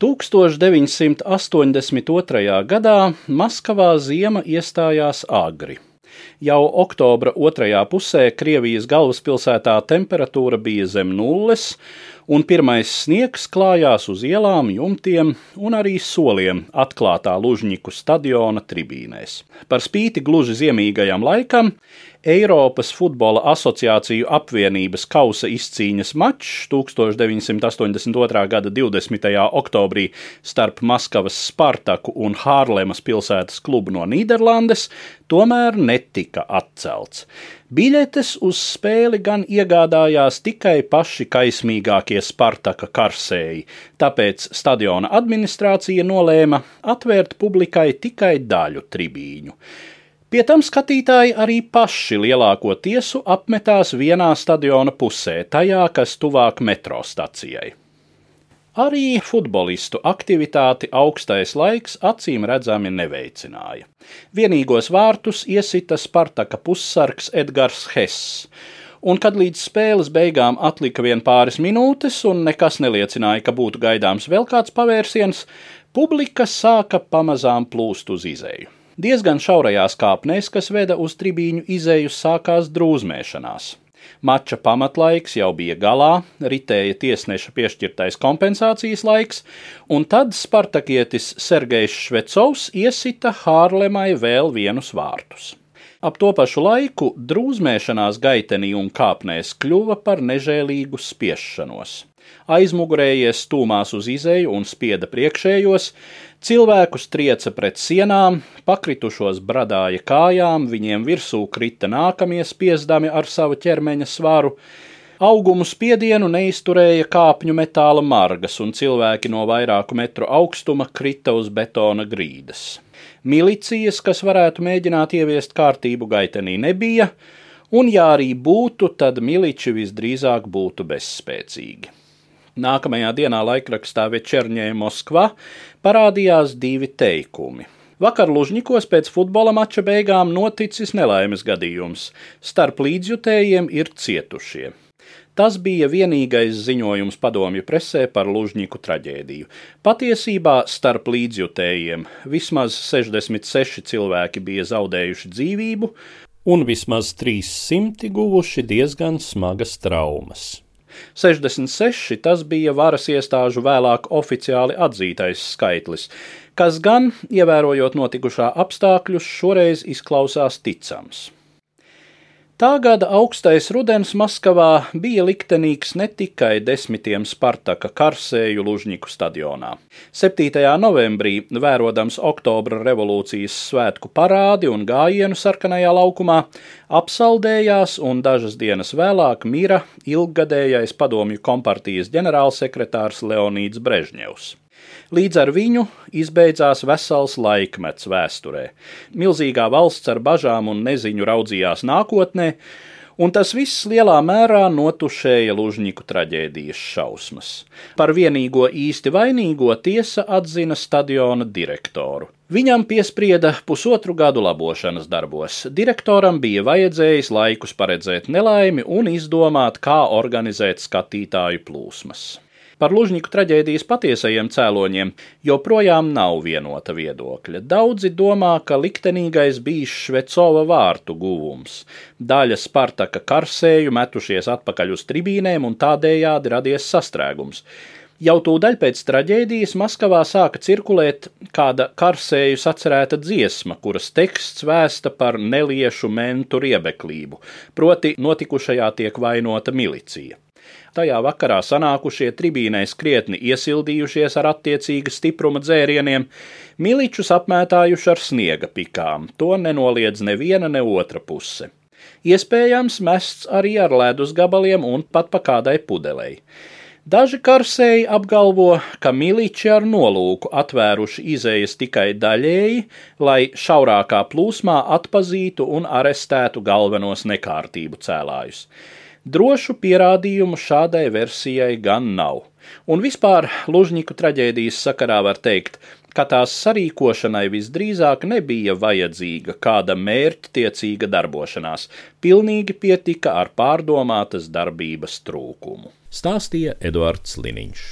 1982. gadā Maskavā ziema iestājās agri. Jau oktobra otrajā pusē Krievijas galvaspilsētā temperatūra bija zem nulles, un pirmais sniegs klājās uz ielām, jumtiem un arī soliem atklātā Lužņiku stadiona tribīnēs. Par spīti gluži ziemīgajam laikam, Eiropas Futbola asociāciju apvienības kausa izcīņas mačs 1982. gada 20. oktobrī starp Maskavas Spartaku un Hārlemas pilsētas klubu no Nīderlandes tomēr netika atcelts. Biļetes uz spēli gan iegādājās tikai paši kaismīgākie Spartaka karsēji, tāpēc stadiona administrācija nolēma atvērt publikai tikai daļu tribīņu. Pie tam skatītāji arī paši lielāko tiesu apmetās vienā stadiona pusē, tajā, kas tuvāk metro stacijai. Arī futbolistu aktivitāti augstais laiks acīm redzami neveicināja. Vienīgos vārtus iesita Spartaka pussargs Edgars Hess, un kad līdz spēles beigām atlika vien pāris minūtes un nekas neliecināja, ka būtu gaidāms vēl kāds pavērsiens, publika sāka pamazām plūst uz izēju. Diezgan šaurajās kāpnēs, kas veda uz tribīņu izēju, sākās drūzmēšanās. Mača pamatlaiks jau bija galā, ritēja tiesneša piešķirtais kompensācijas laiks, un tad spartakietis Sergejs Švecovs iesita Hārlemai vēl vienus vārtus. Ap to pašu laiku drūzmēšanās gaitenī un kāpnēs kļuva par nežēlīgu spiešanos aizmugurējies stūmās uz izēju un spieda priekšējos, cilvēkus trieca pret sienām, pakritušos bradāja kājām, viņiem virsū krita nākamie spiezdami ar savu ķermeņa svaru. Augumu spiedienu neizturēja kāpņu metāla margas, un cilvēki no vairāku metru augstuma krita uz betona grīdas. Milicijas, kas varētu mēģināt ieviest kārtību gaitenī, nebija, un ja arī būtu, tad miliči visdrīzāk būtu bezspēcīgi. Nākamajā dienā laikrakstā Večerņē Moskva parādījās divi teikumi. Vakar Lužņikos pēc futbola mača beigām noticis nelaimes gadījums. Starp līdzjutējiem ir cietušie. Tas bija vienīgais ziņojums padomju presē par Lužņiku traģēdiju. Patiesībā starp līdzjutējiem vismaz 66 cilvēki bija zaudējuši dzīvību, un vismaz 300 guvuši diezgan smagas traumas. 66 tas bija varas iestāžu vēlāk oficiāli atzītais skaitlis, kas gan, ievērojot notikušā apstākļus, šoreiz izklausās ticams. Tā gada augstais rudens Maskavā bija liktenīgs ne tikai desmitiem Spartaka karsēju Lužņiku stadionā. 7. novembrī, vērodams oktobra revolūcijas svētku parādi un gājienu sarkanajā laukumā, apsaldējās un dažas dienas vēlāk mira ilggadējais padomju kompartijas ģenerālsekretārs Leonīds Brežņevs. Līdz ar viņu izbeidzās vesels laikmets vēsturē. Milzīgā valsts ar bažām un neziņu raudzījās nākotnē, un tas viss lielā mērā notušēja Lužņiku traģēdijas šausmas. Par vienīgo īsti vainīgo tiesa atzina stadiona direktoru. Viņam piesprieda pusotru gadu labošanas darbos. Direktoram bija vajadzējis laikus paredzēt nelaimi un izdomāt, kā organizēt skatītāju plūsmas. Par Lužņiku traģēdijas patiesajiem cēloņiem joprojām nav vienota viedokļa. Daudzi domā, ka liktenīgais bijis Švecova vārtu guvums. Daļa Spartaka karsēju metušies atpakaļ uz tribīnēm un tādējādi radies sastrēgums. Jau tūdaļ pēc traģēdijas Maskavā sāka cirkulēt kāda karsēju sacerēta dziesma, kuras teksts vēsta par neliešu mentu riebeklību, proti notikušajā tiek vainota milicija. Tajā vakarā sanākušie tribīnēs krietni iesildījušies ar attiecīga stipruma dzērieniem, miličus apmētājuši ar sniega pikām. To nenoliedz neviena ne otra puse. Iespējams, mests arī ar ledus gabaliem un pat pa kādai pudelei. Daži karsēji apgalvo, ka miliči ar nolūku atvēruši izējas tikai daļēji, lai šaurākā plūsmā atpazītu un arestētu galvenos nekārtību cēlājus. Drošu pierādījumu šādai versijai gan nav. Un vispār Lužņiku traģēdijas sakarā var teikt, ka tās sarīkošanai visdrīzāk nebija vajadzīga kāda mērķtiecīga darbošanās, pilnīgi pietika ar pārdomātas darbības trūkumu. Stāstīja Eduards Liniņš.